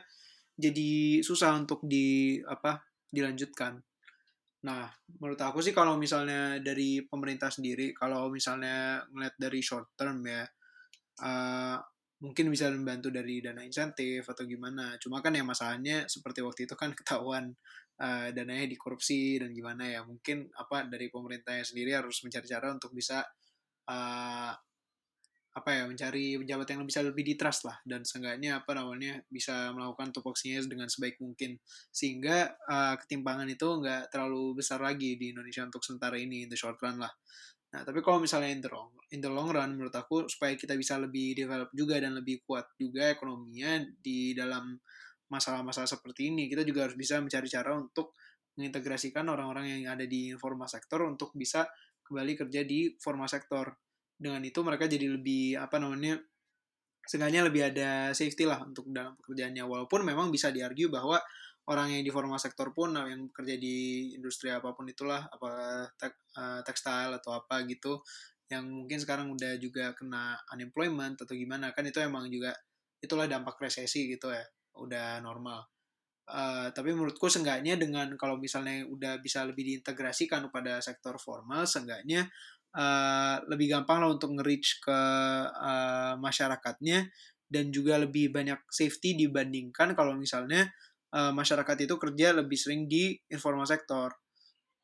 C: jadi susah untuk di apa dilanjutkan Nah, menurut aku sih kalau misalnya dari pemerintah sendiri, kalau misalnya ngeliat dari short term ya, uh, mungkin bisa membantu dari dana insentif atau gimana. Cuma kan ya masalahnya seperti waktu itu kan ketahuan uh, dananya dikorupsi dan gimana ya. Mungkin apa dari pemerintahnya sendiri harus mencari cara untuk bisa uh, apa ya mencari pejabat yang bisa lebih di trust lah. Dan seenggaknya apa namanya bisa melakukan tupoksinya dengan sebaik mungkin. Sehingga uh, ketimpangan itu nggak terlalu besar lagi di Indonesia untuk sementara ini in the short run lah. Nah, tapi kalau misalnya in the long, in the long run, menurut aku supaya kita bisa lebih develop juga dan lebih kuat juga ekonominya di dalam masalah-masalah seperti ini, kita juga harus bisa mencari cara untuk mengintegrasikan orang-orang yang ada di informal sektor untuk bisa kembali kerja di formal sektor. Dengan itu mereka jadi lebih apa namanya seenggaknya lebih ada safety lah untuk dalam pekerjaannya. Walaupun memang bisa diargue bahwa orang yang di formal sektor pun yang bekerja di industri apa pun itulah apa uh, tekstil atau apa gitu yang mungkin sekarang udah juga kena unemployment atau gimana kan itu emang juga itulah dampak resesi gitu ya udah normal uh, tapi menurutku seenggaknya dengan kalau misalnya udah bisa lebih diintegrasikan pada sektor formal seenggaknya uh, lebih gampang lah untuk nge-reach ke uh, masyarakatnya dan juga lebih banyak safety dibandingkan kalau misalnya uh, masyarakat itu kerja lebih sering di informal sektor.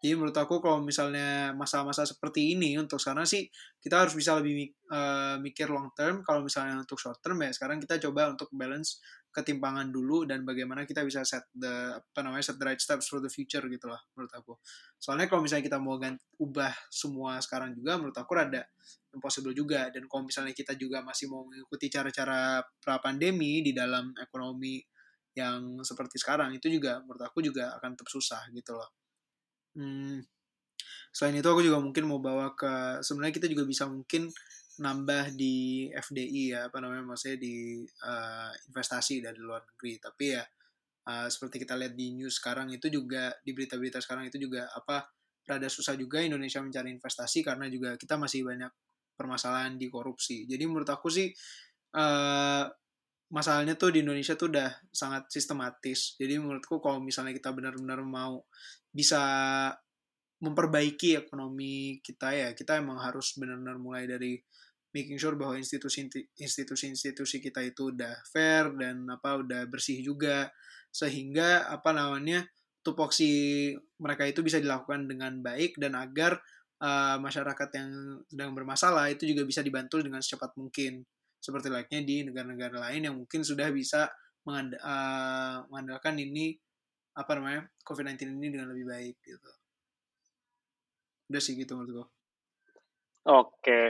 C: Jadi menurut aku kalau misalnya masa-masa seperti ini untuk sekarang sih kita harus bisa lebih uh, mikir long term. Kalau misalnya untuk short term ya sekarang kita coba untuk balance ketimpangan dulu dan bagaimana kita bisa set the apa namanya set the right steps for the future gitu lah menurut aku. Soalnya kalau misalnya kita mau ganti, ubah semua sekarang juga menurut aku rada impossible juga dan kalau misalnya kita juga masih mau mengikuti cara-cara pra pandemi di dalam ekonomi yang seperti sekarang itu juga menurut aku juga akan tetap susah gitu loh. Hmm, selain itu aku juga mungkin mau bawa ke sebenarnya kita juga bisa mungkin nambah di FDI ya apa namanya maksudnya di uh, investasi dari luar negeri tapi ya uh, seperti kita lihat di news sekarang itu juga di berita-berita sekarang itu juga apa rada susah juga Indonesia mencari investasi karena juga kita masih banyak permasalahan di korupsi jadi menurut aku sih uh, masalahnya tuh di Indonesia tuh udah sangat sistematis. Jadi menurutku kalau misalnya kita benar-benar mau bisa memperbaiki ekonomi kita ya, kita emang harus benar-benar mulai dari making sure bahwa institusi-institusi kita itu udah fair dan apa udah bersih juga. Sehingga apa namanya tupoksi mereka itu bisa dilakukan dengan baik dan agar uh, masyarakat yang sedang bermasalah itu juga bisa dibantu dengan secepat mungkin. Seperti layaknya di negara-negara lain yang mungkin sudah bisa uh, mengandalkan ini apa namanya COVID-19 ini dengan lebih baik gitu. Udah sih gitu menurut gue.
A: Oke.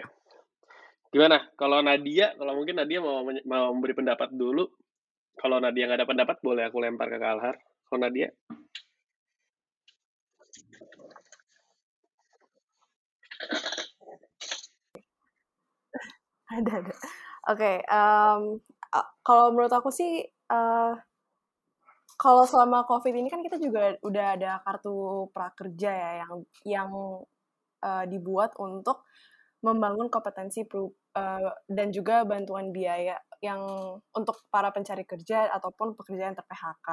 A: Gimana? Kalau Nadia, kalau mungkin Nadia mau mau memberi pendapat dulu. Kalau Nadia nggak ada pendapat, boleh aku lempar ke Kalhar. Kalau Nadia?
B: Ada, ada. Oke, um, kalau menurut aku sih, uh, kalau selama COVID ini kan kita juga udah ada kartu prakerja ya yang yang uh, dibuat untuk membangun kompetensi uh, dan juga bantuan biaya yang untuk para pencari kerja ataupun pekerja yang ter-PHK.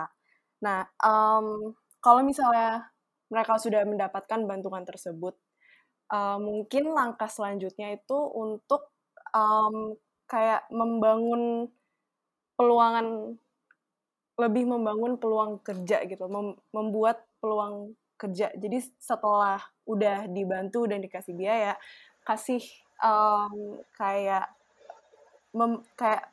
B: Nah, um, kalau misalnya mereka sudah mendapatkan bantuan tersebut, uh, mungkin langkah selanjutnya itu untuk um, kayak membangun peluangan lebih membangun peluang kerja gitu, mem membuat peluang kerja. Jadi setelah udah dibantu dan dikasih biaya, kasih um, kayak mem, kayak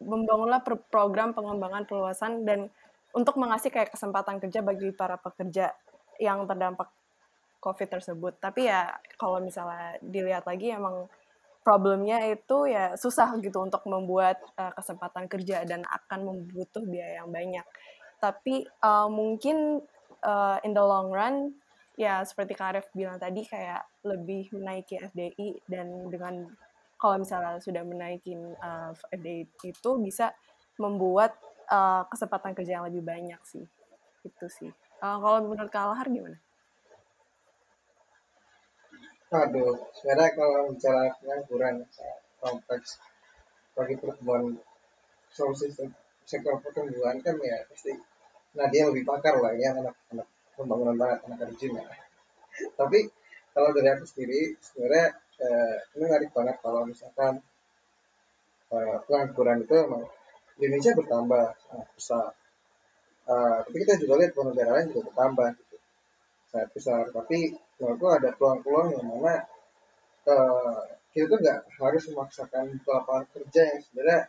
B: membangunlah program pengembangan perluasan dan untuk mengasih kayak kesempatan kerja bagi para pekerja yang terdampak COVID tersebut. Tapi ya kalau misalnya dilihat lagi emang problemnya itu ya susah gitu untuk membuat uh, kesempatan kerja dan akan membutuh biaya yang banyak. Tapi uh, mungkin uh, in the long run ya seperti Karif bilang tadi kayak lebih menaiki FDI dan dengan kalau misalnya sudah menaikin uh, FDI itu bisa membuat uh, kesempatan kerja yang lebih banyak sih. Itu sih. Uh, kalau menurut Kalahar gimana?
E: Aduh, sebenarnya kalau bicara pengangguran kompleks bagi pertumbuhan solusi sektor pertumbuhan kan ya pasti nah dia lebih pakar lah ya anak-anak
D: pembangunan tenaga kerja tapi kalau dari aku sendiri sebenarnya eh, ini menarik banget kalau misalkan eh, pengangguran itu emang di Indonesia bertambah sangat besar. Uh, tapi kita juga lihat negara lain juga bertambah gitu sangat besar. Tapi menurutku ada peluang-peluang yang mana uh, kita tuh nggak harus memaksakan lapangan kerja yang sebenarnya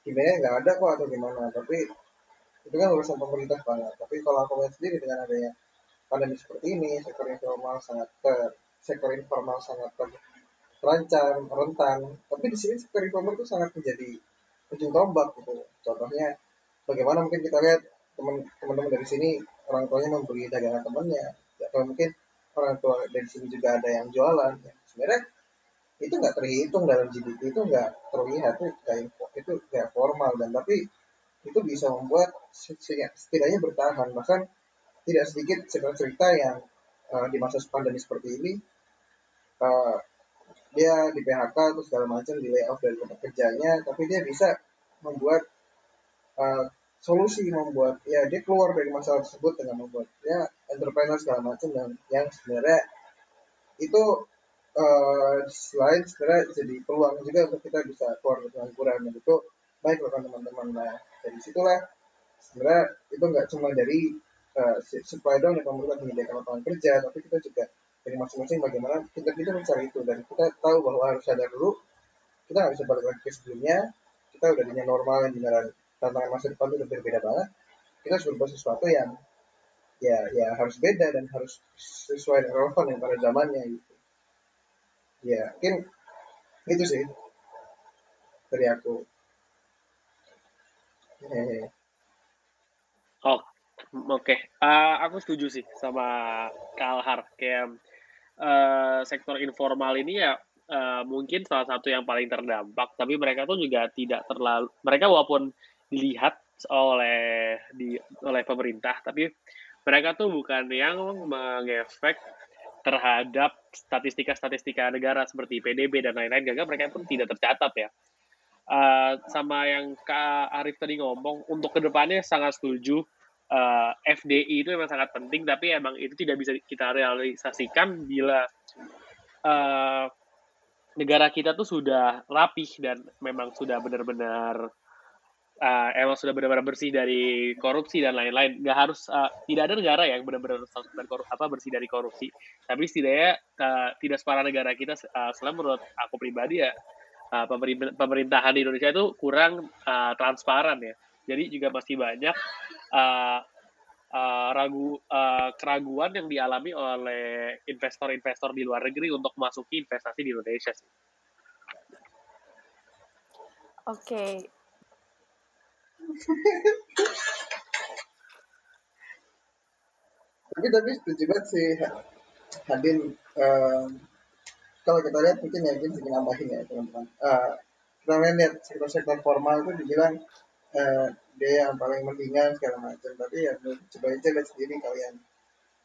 D: gimana nggak ada kok atau gimana. Tapi itu kan urusan pemerintah banget. Tapi kalau aku lihat sendiri dengan adanya pandemi seperti ini sektor informal sangat ter sektor informal sangat ter, terancam rentan. Tapi di sini sektor informal itu sangat menjadi ujung tombak gitu. Contohnya bagaimana mungkin kita lihat teman-teman dari sini orang tuanya membeli dagangan temannya atau mungkin orang tua dari sini juga ada yang jualan ya. sebenarnya itu nggak terhitung dalam GDP itu nggak terlihat itu kayak itu kayak formal dan tapi itu bisa membuat setidaknya bertahan bahkan tidak sedikit cerita-cerita yang uh, di masa pandemi seperti ini uh, dia di PHK atau segala macam di layoff dari tempat kerjanya tapi dia bisa membuat uh, solusi membuat ya dia keluar dari masalah tersebut dengan membuat ya entrepreneur segala macam dan yang sebenarnya itu uh, selain sebenarnya jadi peluang juga untuk kita bisa keluar dari pengangguran dan itu baik rekan teman-teman nah dari situlah sebenarnya itu nggak cuma dari uh, supply dong yang pemerintah menyediakan lapangan kerja tapi kita juga dari masing-masing bagaimana kita kita mencari itu dan kita tahu bahwa harus sadar dulu kita nggak bisa balik lagi ke sebelumnya kita udah di normal yang tantangan masa depan itu berbeda banget kita harus berbuat sesuatu yang ya ya harus beda dan harus sesuai dengan relevan yang pada zamannya gitu ya mungkin itu sih dari aku
A: Hehehe. Oh, oke. Okay. Uh, aku setuju sih sama Kalhar. Kayak uh, sektor informal ini ya uh, mungkin salah satu yang paling terdampak. Tapi mereka tuh juga tidak terlalu. Mereka walaupun dilihat oleh di oleh pemerintah tapi mereka tuh bukan yang mengefek terhadap statistika-statistika negara seperti PDB dan lain-lain. Gagal mereka pun tidak tercatat ya. Uh, sama yang Kak Arif tadi ngomong untuk ke depannya sangat setuju uh, eh, FDI itu memang sangat penting tapi emang itu tidak bisa kita realisasikan bila uh, negara kita tuh sudah rapih dan memang sudah benar-benar uh, emang sudah benar-benar bersih dari korupsi dan lain-lain. Nggak harus uh, tidak ada negara yang benar-benar apa bersih dari korupsi. Tapi setidaknya uh, tidak separah negara kita. Uh, selain menurut aku pribadi ya uh, pemerintahan di Indonesia itu kurang uh, transparan ya. Jadi juga masih banyak uh, uh, ragu uh, keraguan yang dialami oleh investor-investor di luar negeri untuk masuki investasi di Indonesia sih.
B: Oke,
D: tapi tapi setuju banget sih Hadin um, kalau kita lihat mungkin ya mungkin sedikit nambahin ya teman-teman. Uh, kita lihat sektor-sektor formal itu dibilang uh, dia yang paling mendingan segala macam. Tapi ya coba aja lihat sendiri kalian.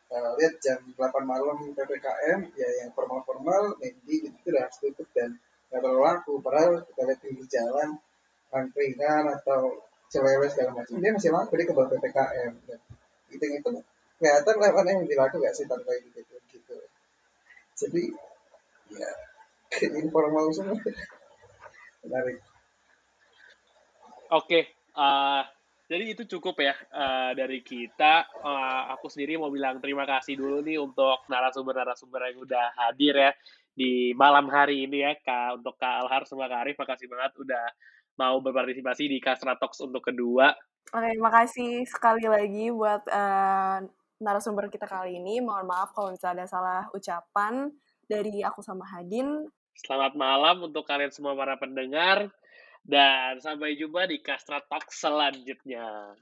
D: Uh, lihat jam 8 malam ppkm ya yang formal-formal mendi itu udah harus tutup dan nggak terlalu laku. Padahal kita lihat di jalan angkringan atau cewek segala macam. Dia masih laku dia ke bawah ppkm itu itu kelihatan mana yang dilaku gak sih tanpa gitu gitu. Jadi ya informal semua. Menarik.
A: Oke okay, uh, jadi itu cukup ya uh, dari kita. Uh, aku sendiri mau bilang terima kasih dulu nih untuk narasumber-narasumber yang udah hadir ya di malam hari ini ya kak untuk kak Alhar sama kak Arif. Makasih banget udah mau berpartisipasi di Kastra Talks untuk kedua.
B: Oke, makasih sekali lagi buat uh, narasumber kita kali ini. Mohon maaf kalau misalnya ada salah ucapan dari aku sama Hadin.
A: Selamat malam untuk kalian semua para pendengar. Dan sampai jumpa di Kastra Talks selanjutnya.